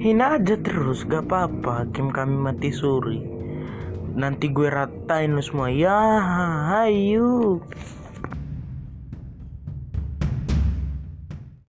hina aja terus gak apa-apa. Game kami mati suri nanti gue ratain lo semua. Ya hayu.